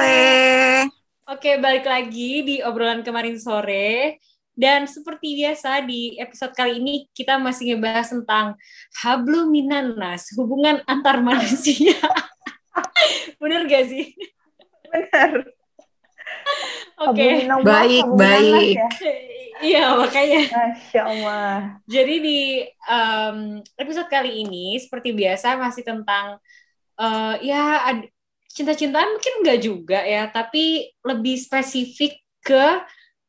sore. Oke, balik lagi di obrolan kemarin sore. Dan seperti biasa di episode kali ini kita masih ngebahas tentang habluminanas, hubungan antar manusia. Bener gak sih? Bener. Oke. Habluminallah, Baik, baik. ya. Iya, makanya. Masya Allah. Jadi di em, episode kali ini seperti biasa masih tentang eh, ya ad- cinta-cintaan mungkin enggak juga ya, tapi lebih spesifik ke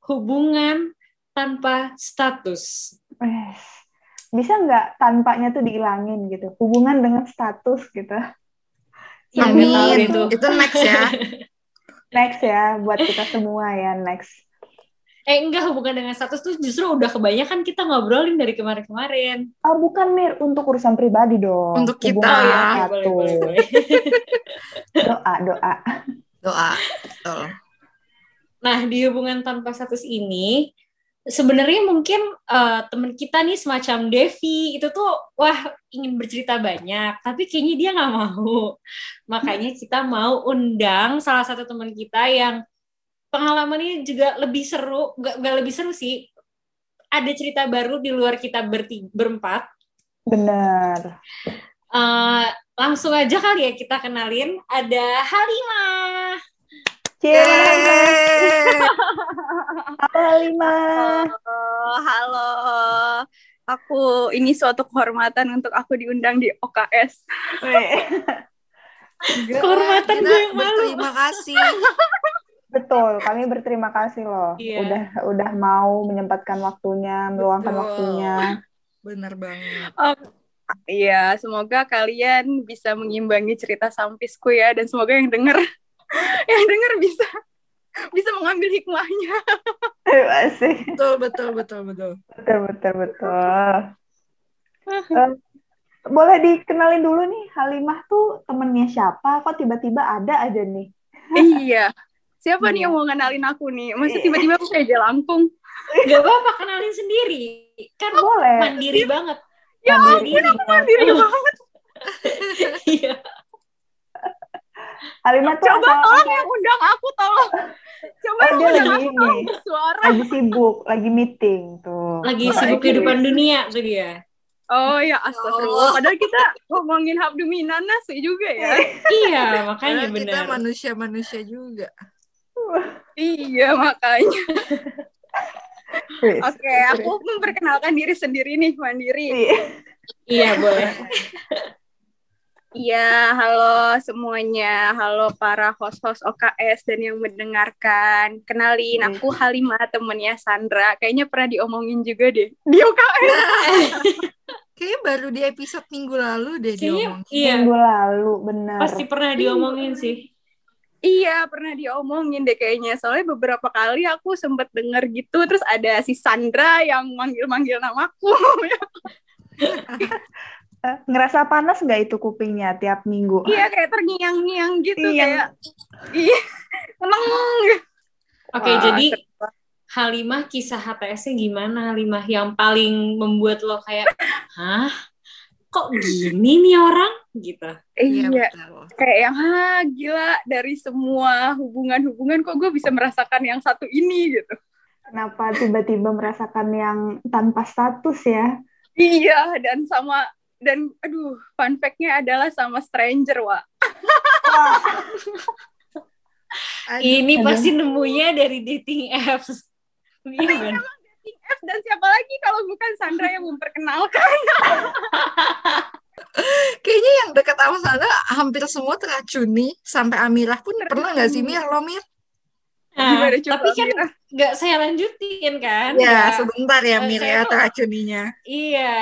hubungan tanpa status. Wes. Bisa nggak tanpanya tuh dihilangin gitu? Hubungan dengan status gitu. Ya, Amin. tuh. Itu next ya. Next ya, buat kita semua ya, next. Eh enggak hubungan dengan status tuh justru udah kebanyakan kita ngobrolin dari kemarin-kemarin. Oh, bukan Mir, untuk urusan pribadi dong. Untuk kita. Hubungan iya, boleh, boleh, boleh. Doa, doa. Doa. Betul. Nah, di hubungan tanpa status ini, sebenarnya mungkin eh, teman kita nih semacam Devi itu tuh wah ingin bercerita banyak, tapi kayaknya dia nggak mau. Makanya kita mau undang salah satu teman kita yang pengalamannya juga lebih seru, nggak nggak lebih seru sih. Ada cerita baru di luar kita berti, berempat. Bener. Eh, langsung aja kali ya kita kenalin. Ada Halimah. Cheers. Yeay. Halo Halimah. Halo, halo. Aku ini suatu kehormatan untuk aku diundang di OKS. Kehormatan gue yang malu. Berterima kasih. Betul, kami berterima kasih loh. Iya. Udah udah mau menyempatkan waktunya, meluangkan Betul. waktunya. Bener banget. Iya, semoga kalian bisa mengimbangi cerita sampisku ya dan semoga yang denger yang denger bisa bisa mengambil hikmahnya. Asik. Betul, betul, betul, betul. Betul, betul, betul. Eh, boleh dikenalin dulu nih, Halimah tuh temennya siapa? Kok tiba-tiba ada aja nih? iya. Siapa nih yang mau ngenalin aku nih? Masa tiba-tiba aku kayak jelangkung? Gak apa-apa kenalin sendiri. Kan Boleh. mandiri banget. Ya Mandiri. ampun, aku mandiri banget. Iya. Halimah tuh Coba asal, tolong yang undang aku, tolong. Coba Oh, yang dia undang lagi aku tolong bersuara. lagi sibuk, lagi meeting tuh. Lagi Makanya sibuk kehidupan dunia tuh dia. Oh ya, astagfirullah. Padahal kita ngomongin habduminanas juga ya. Iya, makanya Karena kita benar. manusia-manusia juga. Iya, makanya. Oke, aku memperkenalkan diri sendiri nih, Mandiri. Iya. Iya, boleh. Iya, halo semuanya. Halo para host-host OKS dan yang mendengarkan. Kenalin, aku Halimah, temennya Sandra. Kayaknya pernah diomongin juga deh. Di OKS. Kayaknya baru di episode minggu lalu deh Kayaknya diomongin. iya, Minggu lalu, benar. pasti pernah diomongin sih. Iya, pernah diomongin deh kayaknya. Soalnya beberapa kali aku sempet denger gitu. Terus ada si Sandra yang manggil-manggil namaku. Eh, Ngerasa panas nggak itu kupingnya tiap minggu? iya, kayak terngiang-ngiang gitu. Iya. Kayak, iya, seneng. Oke, jadi. Halimah kisah HTS-nya gimana Halimah yang paling membuat lo kayak, "Hah? Kok gini nih orang?" Gitu. Iya, Iya, betul. kayak yang ha gila dari semua hubungan-hubungan kok gue bisa merasakan yang satu ini gitu. Kenapa tiba-tiba merasakan yang tanpa status ya? Iya dan sama dan aduh fun fact-nya adalah sama stranger wa. Aduh, Ini Aduh. pasti nemunya dari dating apps. Iya kan? Dating apps dan siapa lagi kalau bukan Sandra yang memperkenalkan. Kayaknya yang dekat sama sana hampir semua teracuni. Sampai Amirah pun pernah nggak sih, Mir? Lo, Mir? Nah, Gimana coba, tapi kan nggak saya lanjutin kan? Ya, Nggak- sebentar ya, Eh, Mir, ya, teracuninya. Iya.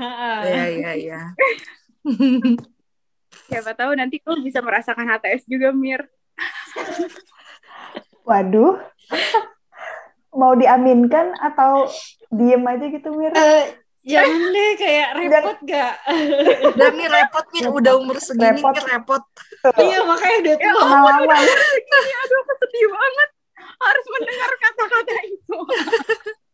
heeh. Iya, iya, iya. Siapa tahu nanti kau bisa merasakan HTS juga Mir. Waduh. Mau diaminkan atau diem aja gitu, Mir? Eh, jangan deh kayak repot gak? Udah, Mir, repot, Mir. Udah umur segini, Repot. Repot. iya makanya udah tua. Pengalaman. Ini aduh aku sedih banget harus mendengar kata-kata itu.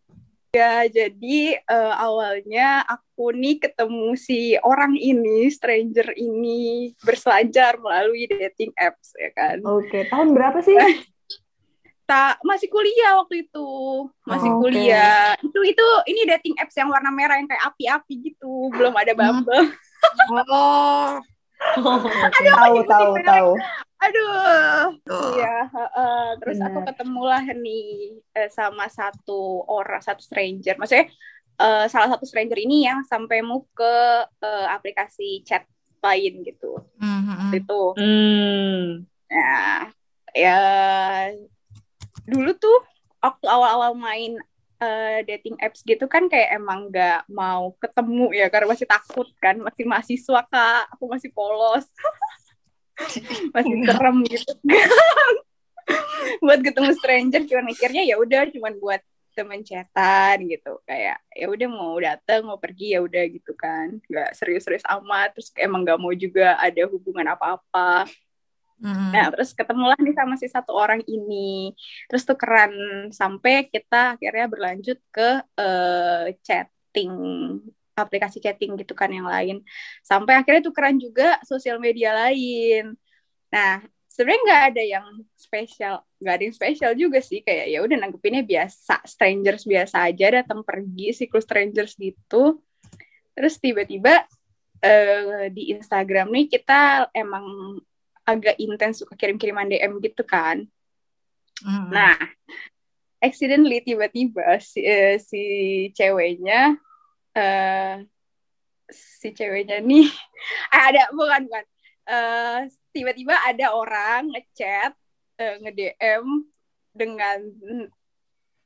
Ya, jadi eh, awalnya aku nih ketemu si orang ini, stranger ini, berselancar melalui dating apps, ya kan. Oke, tahun berapa sih? Tak, masih kuliah waktu itu, masih Oh, kuliah. Itu itu ini dating apps yang warna merah yang kayak api-api gitu, belum ada Bumble. Oh, tahu, tahu, tahu. Aduh. Iya, heeh. terus aku Benar. ketemulah nih eh, sama satu orang, satu stranger. Maksudnya eh, salah satu stranger ini yang sampai move ke eh, aplikasi chat lain gitu. Mhm. Itu. Hmm. Nah, ya dulu tuh waktu awal-awal main eh, dating apps gitu kan kayak emang nggak mau ketemu ya karena masih takut kan, masih mahasiswa kak, aku masih polos. masih serem gitu. Buat ketemu stranger cuma mikirnya ya udah cuman buat temen chatan gitu. Kayak ya udah mau datang mau pergi ya udah gitu kan. Nggak serius-serius amat terus emang nggak mau juga ada hubungan apa-apa Mhm. nah terus ketemulah nih sama si satu orang ini. Terus tukeran sampai kita akhirnya berlanjut ke eh, chatting aplikasi chatting gitu kan yang lain. Sampai akhirnya tukeran juga sosial media lain. Nah sebenarnya nggak ada yang spesial nggak ada yang spesial juga sih. Kayak ya udah nanggepinnya biasa strangers biasa aja datang pergi siklus strangers gitu. Terus tiba-tiba eh, di Instagram nih kita emang agak intens suka kirim-kiriman DM gitu kan. Mhm. Nah, accidentally tiba-tiba si, eh, si ceweknya eh si ceweknya nih eh, ada bukan bukan. Eh, tiba-tiba ada orang ngechat eh, nge-DM dengan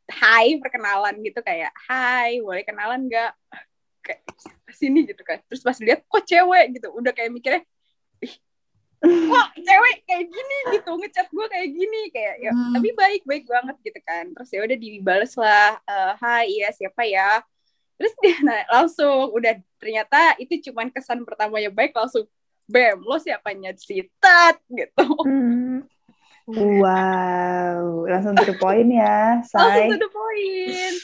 hai perkenalan gitu kayak hai boleh kenalan nggak? Kayak sini gitu kan. Terus pas lihat kok cewek? gitu. Udah kayak mikirnya ih kok cewek kayak gini gitu ngechat gue kayak gini kayak ya Hmm. tapi baik baik banget gitu kan. Terus ya udah dibales lah eh, hai iya siapa ya? Terus dia nah, langsung udah ternyata itu cuman kesan pertamanya baik langsung bam lo siapanya? Si Tat gitu. Hmm. Wow, langsung to the point ya, langsung Say. to the point.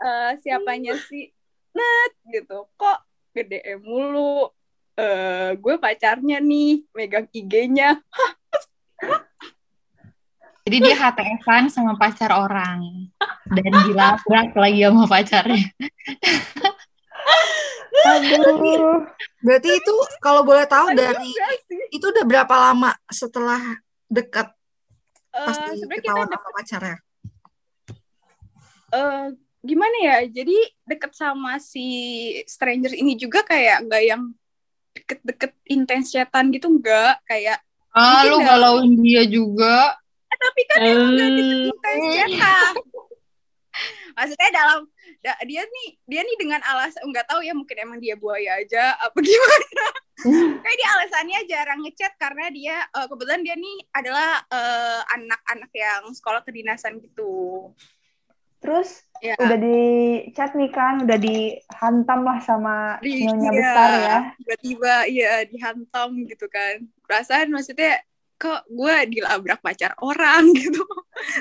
Eh, siapanya si Nat gitu. Kok gede mulu eh gue pacarnya nih megang IG-nya Jadi dia HTS-an sama pacar orang dan dilabrak lagi sama pacarnya. Aduh. Berarti itu kalau boleh tahu Aduh, dari itu udah berapa lama setelah dekat Eh, pas sebenarnya kita ketahuan deket- sama pacarnya? eh, gimana ya jadi deket sama si stranger ini juga kayak nggak yang deket-deket intens chatan gitu enggak. Kayak Ah, lu galauin dia juga. eh, tapi kan emang nggak deket Hmm. intens chatan maksudnya dalam da- dia nih dia nih dengan alasan nggak tahu ya mungkin emang dia buaya aja apa gimana. Kayak dia alasannya jarang ngechat karena dia eh, kebetulan dia nih adalah eh, anak-anak yang sekolah kedinasan gitu Terus ya udah di chat nih kan, udah dihantam lah sama Di- nyonya iya. besar ya. tiba-tiba iya dihantam gitu kan perasaan maksudnya kok gue dilabrak pacar orang gitu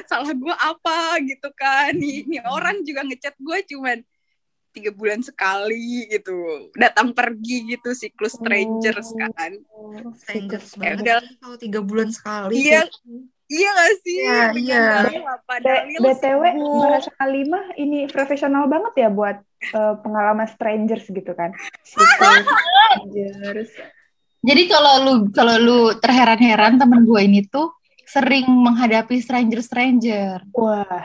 salah gue apa gitu kan nih, nih orang juga ngechat gue cuman tiga bulan sekali gitu datang pergi gitu siklus strangers Oh. kan Strangers Ya banget udah. kalau tiga bulan sekali. iya iya gak sih Iya, Dengan iya. BTW bahasa kalimah ini profesional banget ya buat eh, pengalaman strangers gitu kan. Strangers. Jadi kalau lu kalau lu terheran-heran temen gue ini tuh sering menghadapi stranger-stranger. Wah,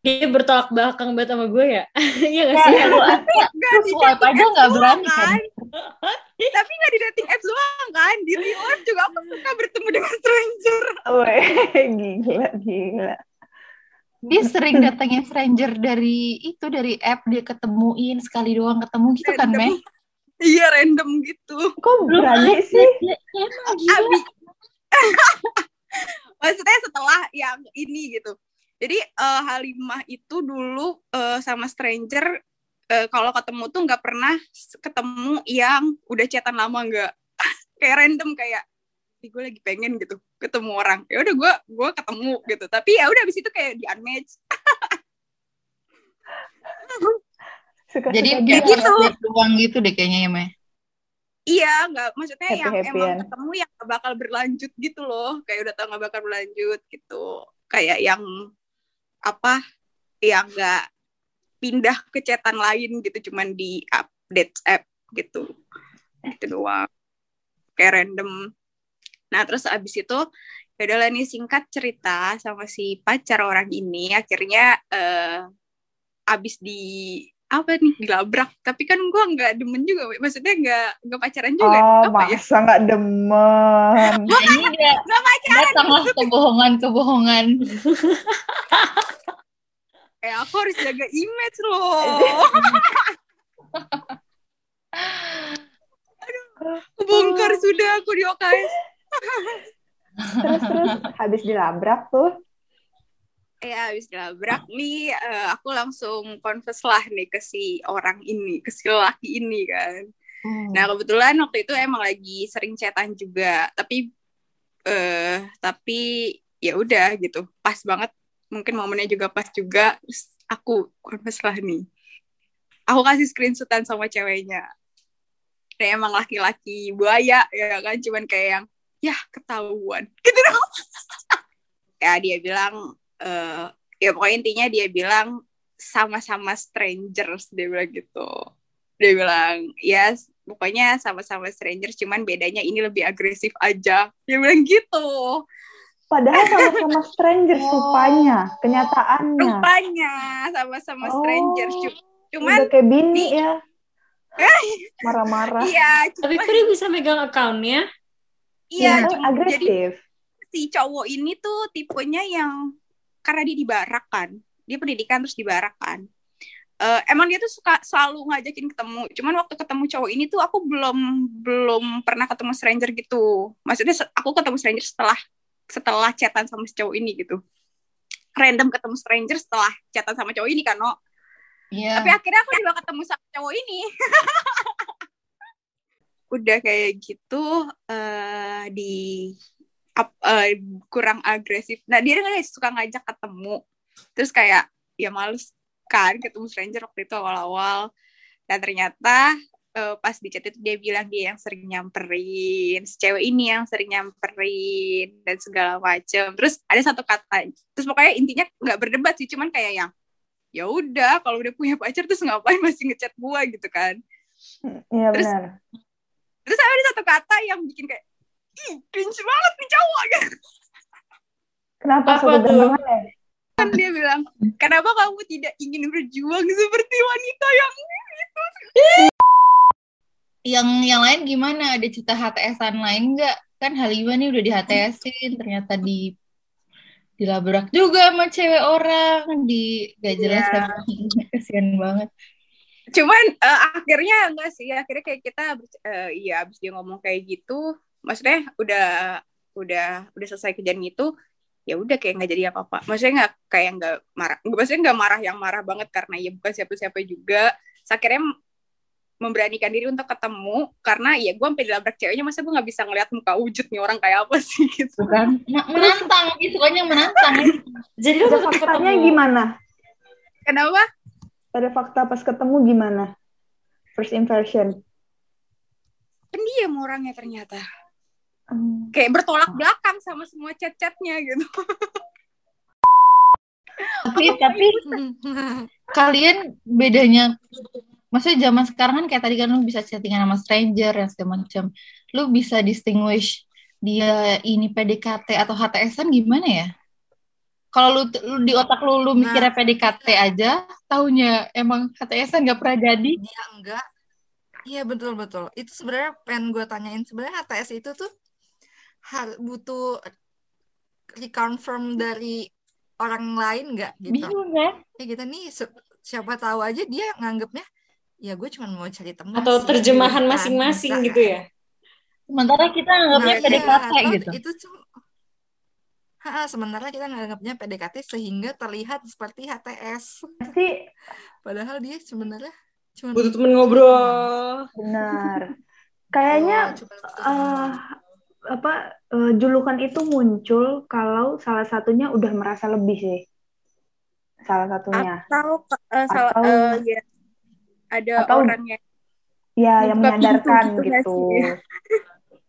Dia bertolak belakang banget sama gue ya. Iya gak sih? lu di swipe aja nggak doang, berani kan? tapi nggak di dating apps doang kan di real life juga aku suka bertemu dengan stranger weh, gila, gila. Dia sering datangnya stranger dari itu dari app dia ketemuin sekali doang ketemu gitu kan. Meh? iya random gitu Kok berani sih? Emang gila. Maksudnya setelah yang ini gitu. Jadi eh, Halimah itu dulu eh, sama stranger eh, kalau ketemu tuh nggak pernah ketemu yang udah chatan lama nggak. kayak random kayak "Ih, gue lagi pengen gitu ketemu orang. Ya udah gue gue ketemu gitu. Tapi ya udah abis itu kayak di unmatch. Suka-suka Jadi dia. kayak gitu. peluang gitu deh kayaknya ya, Meh. Iya, nggak maksudnya yang Happy-happyan. emang ketemu yang gak bakal berlanjut gitu loh, kayak udah tau gak bakal berlanjut gitu, kayak yang apa, yang nggak pindah ke chatan lain gitu, cuman di update app gitu, itu doang, kayak random. Nah terus abis itu ya udahlah nih singkat cerita sama si pacar orang ini, akhirnya eh, abis di apa nih dilabrak tapi kan gua nggak demen juga Wi. maksudnya nggak nggak pacaran juga Oh, apa ya masa nggak demen? Ini dia nggak pacaran datanglah kebohongan-kebohongan. eh aku harus jaga image loh bongkar sudah aku di OKS Terus terus habis dilabrak tuh. Ya habis dilabrak nih eh, aku langsung confess lah nih ke si orang ini ke si laki ini kan. Nah kebetulan waktu itu emang lagi sering chatan juga tapi eh tapi ya udah gitu pas banget. Mungkin momennya juga pas juga terus aku confess lah nih. Aku kasih screenshotan sama ceweknya. Dan emang laki-laki buaya ya kan? Cuman kayak yang ya ketahuan. Gitu dong. Ya dia bilang eh ya pokoknya intinya dia bilang sama-sama strangers dia bilang gitu dia bilang ya pokoknya sama-sama strangers cuman bedanya ini lebih agresif aja dia bilang gitu Padahal sama-sama stranger Oh. rupanya, kenyataannya. rupanya sama-sama Oh. strangers Cu- cuman Udah kayak bini di- ya. Marah-marah. iya Tapi cuman kok dia bisa megang akunnya? iya Kan cuma- jadi agresif. si cowok ini tuh tipenya yang karena dia di barak kan. Dia pendidikan terus di barak kan. Eh, emang dia tuh suka selalu ngajakin ketemu. Cuman waktu ketemu cowok ini tuh aku belum belum pernah ketemu stranger gitu. Maksudnya aku ketemu stranger setelah setelah chatan sama si cowok ini gitu. Random ketemu stranger setelah chatan sama cowok ini kan no Iya. tapi akhirnya aku juga ketemu sama cowok ini. Udah kayak gitu eh di ap- eh, kurang agresif. Nah dia kan suka ngajak ketemu. Terus kayak ya males kan ketemu stranger waktu itu awal-awal. Dan ternyata eh, pas di chat itu dia bilang dia yang sering nyamperin si cewek ini yang sering nyamperin dan segala macem. Terus ada satu kata terus pokoknya intinya nggak berdebat sih cuman kayak yang ya udah kalau udah punya pacar terus ngapain masih ngechat gua? gitu kan. Iya Terus- benar. terus ada satu kata yang bikin kayak ih cringe banget nih cowok gitu. Kenapa Apa tuh? ya? kan dia bilang kenapa kamu tidak ingin berjuang seperti wanita yang Yang yang lain gimana? Ada cerita HTS-an lain nggak? Kan Halimah nih udah di HTS-in, ternyata di dilabrak juga sama cewek orang di gak jelas Iya. emang. kasihan banget. cuman eh, akhirnya enggak sih akhirnya kayak kita eh, iya abis dia ngomong kayak gitu maksudnya udah udah udah selesai kejadian itu ya udah kayak nggak jadi apa-apa maksudnya nggak kayak nggak marah maksudnya nggak marah yang marah banget karena ya bukan siapa-siapa juga Terus akhirnya memberanikan diri untuk ketemu karena ya gue sampai dilabrak ceweknya masa gue nggak bisa ngeliat muka wujud nih orang kayak apa sih gitu Men- menantang, dia sukanya menantang. Jadi lu Pada faktanya ketemu. gimana? kenapa Pada fakta pas ketemu gimana? First impression. pendiam orangnya ternyata Hmm. kayak bertolak belakang sama semua chat-chatnya gitu. Tapi tapi kalian bedanya maksudnya zaman sekarang kan kayak tadi kan lu bisa chattingan sama stranger dan segala macam. Lu bisa distinguish dia ini PDKT atau HTS-an gimana ya? Kalau lu, lu di otak lu lu mikirnya PDKT aja taunya emang HTS-an gak pernah jadi. Dia enggak. Iya betul betul. Itu sebenarnya pengen gue tanyain sebenarnya HTS itu tuh hal butuh reconfirm dari orang lain nggak gitu bingung kan ya kita nih siapa tahu aja dia nganggapnya ya gue cuma mau cari teman Atau sih, terjemahan gitu kan. masing-masing Bisa. gitu ya? sementara kita anggapnya Nah, PDKT iya, atau gitu itu cuma Ha, sementara kita nganggapnya PDKT sehingga terlihat seperti HTS Pasti padahal dia sebenarnya cuma Butuh temen ngobrol. benar. Kayaknya Oh, eh, apa eh, julukan itu muncul kalau salah satunya udah merasa lebih sih. salah satunya. Atau salah Atau- eh, ya ada Atau- orang yang Ya, yang menyadarkan gitu gitu. sih?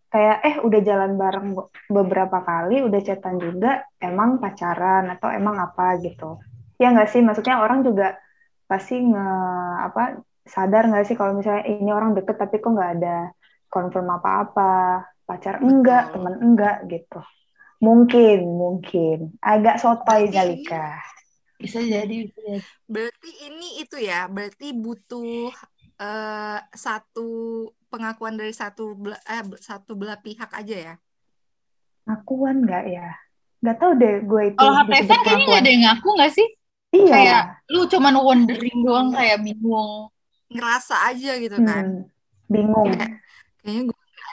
Kayak eh udah jalan bareng be- beberapa kali, udah chatan juga, emang pacaran atau emang apa gitu. Ya nggak sih, maksudnya orang juga pasti nge apa sadar nggak sih kalau misalnya ini orang deket tapi kok nggak ada confirm apa-apa, pacar enggak, Betul. teman enggak gitu. Mungkin, mungkin agak sotoy Zalika. Bisa jadi, bisa jadi. Berarti ini itu ya, berarti butuh eh, satu pengakuan dari satu bela- eh, satu belah pihak aja ya. Ngakuan nggak ya? Nggak tahu deh gue itu Kalau HTSan kayaknya nggak pengakuan. ada yang ngaku nggak sih? Iya. Kayak lu cuman wondering doang kayak bingung. Ngerasa aja gitu kan. Hmm, bingung. Kayak, kayaknya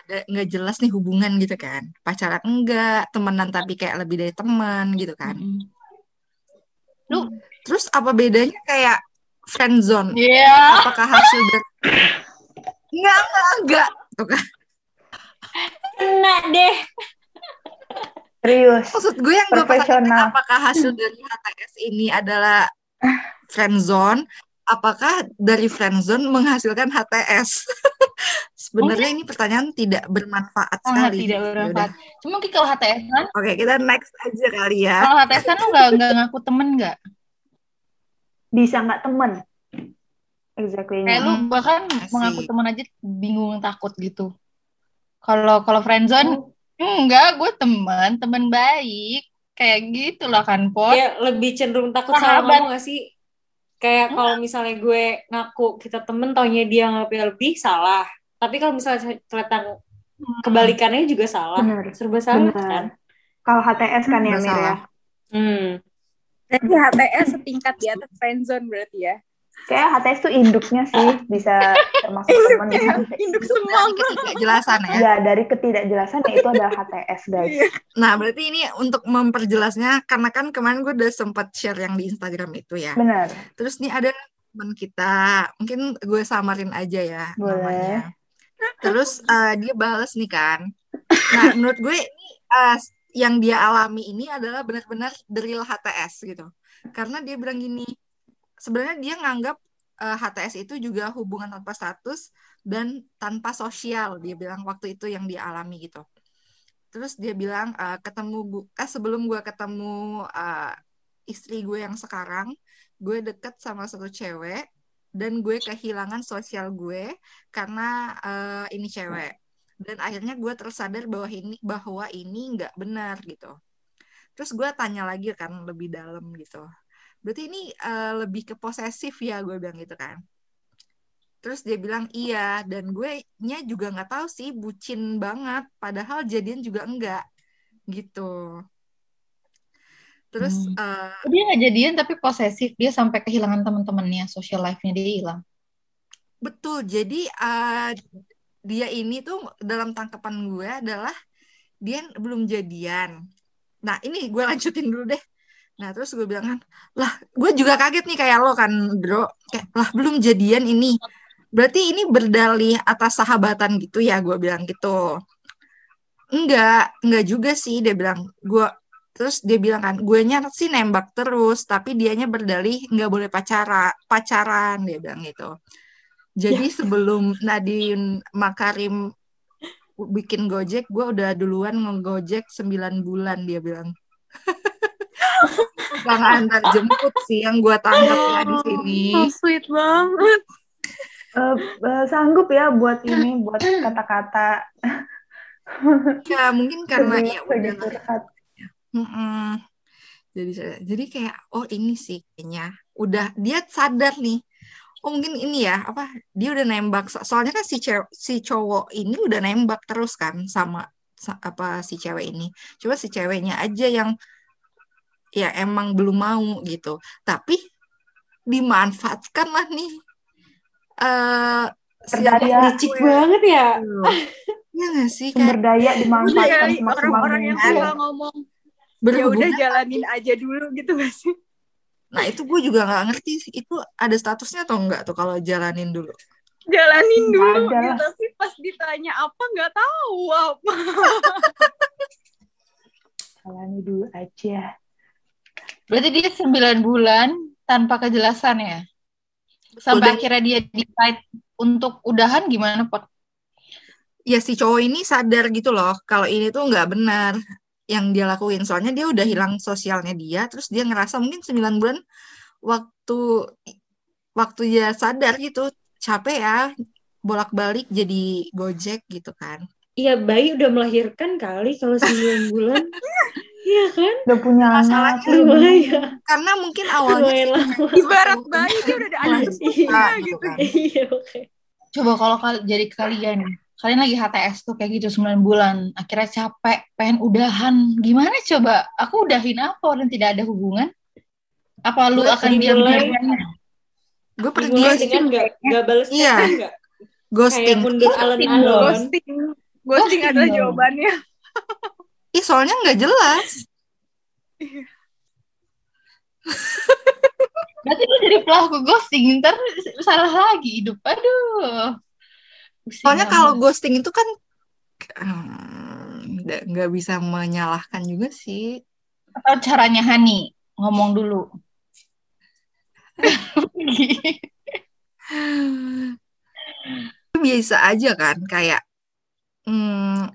ada nggak jelas nih hubungan gitu kan. Pacaran enggak, temenan tapi kayak lebih dari teman gitu kan. Mm-mm. Terus apa bedanya kayak friend zone? Iya. Apakah hasil dari Enggak, enggak, enggak. Tuh kan. Kena deh. Serius. Maksud gue yang gue Profesional. pertanyakan apakah hasil dari HTS ini adalah friend zone? Apakah dari friend zone menghasilkan HTS? Sebenarnya ini pertanyaan tidak bermanfaat Sangat sekali. tidak Ya bermanfaat. Cuma mungkin kalau HTS kan. Oke, kita next aja kali ya. kalau HTS kan lu nggak nggak ngaku temen nggak? Bisa nggak temen? Exactly. Kayak lu bahkan Asik. mengaku temen aja bingung takut gitu. Kalau kalau friendzone enggak, gue teman, teman baik. Kayak gitu lah kan, Pot. Ya lebih cenderung takut Sahabat. ngomong gak sih? Kayak kalau misalnya gue ngaku kita temen taunya dia nggak lebih salah. Tapi kalau misalnya ternyata kebalikannya juga salah. Benar. Serba salah Benar. kan? Kalau HTS kan ya, Nggak Mir ya. salah. Hmm. Berarti HTS setingkat di atas friendzone berarti ya. Kayak HTS tuh induknya sih bisa termasuk temen. Induk Dari semua. ketidakjelasan ya. Ya, dari ketidakjelasan ya itu adalah HTS, guys. Nah, berarti ini untuk memperjelasnya karena kan kemarin gue udah sempat share yang di Instagram itu ya. Benar. Terus nih ada teman kita, mungkin gue samarin aja ya Boleh. namanya. Terus eh, dia bales nih kan. Nah, menurut gue ini eh, yang dia alami ini adalah benar-benar real HTS gitu. Karena dia bilang gini, sebenarnya dia nganggap eh, HTS itu juga hubungan tanpa status dan tanpa sosial. Dia bilang waktu itu yang dia alami gitu. Terus dia bilang eh, ketemu gu- eh sebelum gue ketemu eh, istri gue yang sekarang, gue deket sama satu cewek dan gue kehilangan sosial gue karena eh, ini cewek. Dan akhirnya gue tersadar bahwa ini bahwa ini nggak benar gitu. Terus gue tanya lagi kan lebih dalam gitu. Berarti ini eh, lebih ke posesif ya gue bilang gitu kan. Terus dia bilang iya dan gue nya juga nggak tahu sih bucin banget padahal jadian juga enggak gitu. Terus eh, Dia nggak jadian tapi posesif. Dia sampai kehilangan teman-temannya, social life-nya dia hilang. Betul, jadi eh, dia ini tuh dalam tangkapan gue adalah dia belum jadian. Nah ini gue lanjutin dulu deh. Nah terus gue bilang kan, lah gue juga kaget nih kayak lo kan bro, kayak lah belum jadian ini. Berarti ini berdalih atas sahabatan gitu ya, gue bilang gitu. Enggak, enggak juga sih dia bilang. Gue terus dia bilang kan, gue nya sih nembak terus, tapi dianya berdalih nggak boleh pacara, pacaran dia bilang gitu. Jadi sebelum Nadine Makarim bikin Gojek, gue udah duluan ngegojek 9 bulan dia bilang. Bang antar jemput sih yang gue tangkap ya di sini. So sweet banget. Eh, eh, sanggup ya buat ini, buat kata-kata Ya mungkin karena ya udah. Mm-mm. Jadi jadi kayak oh ini sih kayaknya udah dia sadar nih. Oh mungkin ini ya apa dia udah nembak So- soalnya kan si cewek si cowok ini udah nembak terus kan sama sa- apa si cewek ini. Cuma si ceweknya aja yang ya emang belum mau gitu. Tapi dimanfaatkan lah nih eh siapa Berdaya. Licik banget ya. ya nggak sih Sumber daya Iya, dimanfaatkan semaksimal orang-orang yang mungkin. suka ngomong ya udah jalanin aja dulu gitu gak sih? Nah itu gue juga nggak ngerti sih. itu ada statusnya atau enggak tuh kalau jalanin dulu. Jalanin dulu ada gitu tapi pas ditanya apa nggak tahu apa. Jalani dulu aja. Berarti dia 9 bulan tanpa kejelasan ya. Sampai Dan- akhirnya dia decide untuk udahan gimana, Pot? ya si cowok ini sadar gitu loh kalau ini tuh nggak benar yang dia lakuin soalnya dia udah hilang sosialnya dia terus dia ngerasa mungkin 9 bulan waktu waktu dia sadar gitu capek ya bolak-balik jadi gojek gitu kan Iya, bayi udah melahirkan kali kalau 9 bulan. Iya kan? Udah punya anak. Masalahnya bener. Lumayan, karena mungkin awalnya ibarat bayi dia udah ada anak Iya. semua gitu kan Iya, oke. Coba kalau kal- jadi kalian, kalian lagi HTS tuh kayak gitu 9 bulan, akhirnya capek, pengen udahan. Gimana coba? Aku udahin apa orang tidak ada hubungan? Apa lu Gue akan diam-diam? gue pergi dengan nggak nggak balas Iya. nggak? Kayak ghosting mundur alon-alon. ghosting ghosting Ghosting adalah dong. jawabannya ih soalnya nggak jelas Berarti lu jadi pelaku ghosting, ntar salah lagi hidup. Aduh. Soalnya kalau ghosting itu kan hmm, nggak nggak bisa menyalahkan juga sih. Atau caranya Hani, ngomong dulu. biasa aja kan kayak hmm,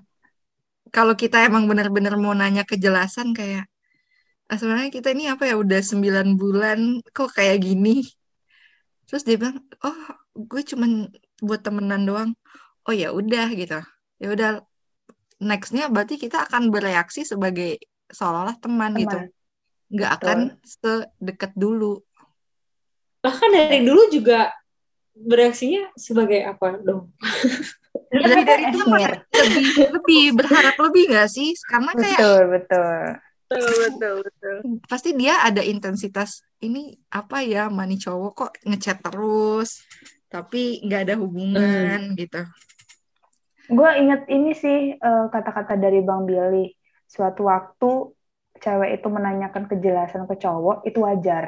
kalau kita emang benar-benar mau nanya kejelasan kayak "Ah, sebenarnya kita ini apa ya udah 9 bulan kok kayak gini? Terus dia bilang oh gue cuman buat temenan doang oh ya udah gitu ya udah nextnya berarti kita akan bereaksi sebagai seolah-olah teman, gitu Teman. nggak Betul. akan sedekat dulu Bahkan dari dulu juga bereaksinya sebagai apa dong? lebih dari itu Esmir. lebih lebih berharap lebih nggak sih karena kayak Betul, betul. betul betul betul pasti dia ada intensitas ini apa ya mani cowok kok ngechat terus tapi nggak ada hubungan gitu Gue inget ini sih eh, kata-kata dari Bang Billy. Suatu waktu cewek itu menanyakan kejelasan ke cowok itu wajar.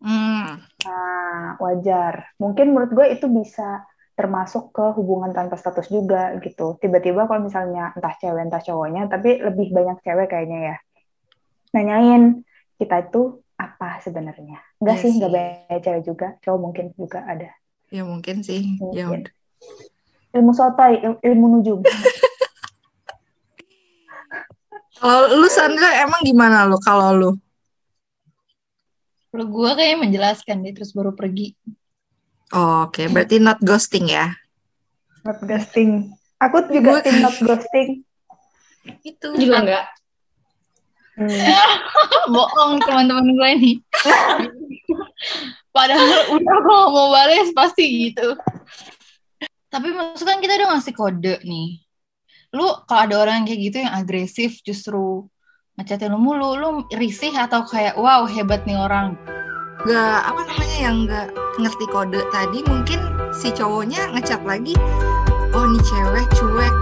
hmm. Nah, wajar. Mungkin menurut gue itu bisa termasuk ke hubungan tanpa status juga gitu. Tiba-tiba kalau misalnya entah cewek entah cowoknya, tapi lebih banyak cewek kayaknya ya. Nanyain kita itu apa sebenarnya. Enggak Iya sih, sih. enggak banyak cewek juga. Cowok mungkin juga ada. Ya mungkin sih ya Mungkin. udah. Ilmu sotoy, il- ilmu nujum. kalau lu Sandra emang gimana lu kalau lu Kalau gue kayaknya menjelaskan deh, terus baru pergi. Oh, oke berarti not ghosting ya Not ghosting. Aku juga Gue- tim not ghosting. itu Juga enggak. Hmm. Bohong teman-teman gue ini. Padahal udah kalau mau balas pasti gitu. Tapi maksudnya kan kita udah ngasih kode nih. Lu kalau ada orang yang kayak gitu yang agresif justru ngechatin lu mulu, lu risih atau kayak wow hebat nih orang. nggak apa namanya yang nggak ngerti kode tadi mungkin si cowoknya ngechat lagi oh nih cewek cuek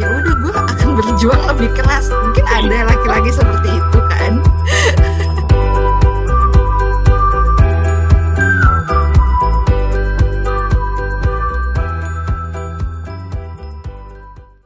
ya udah gue akan berjuang lebih keras mungkin ada laki-laki seperti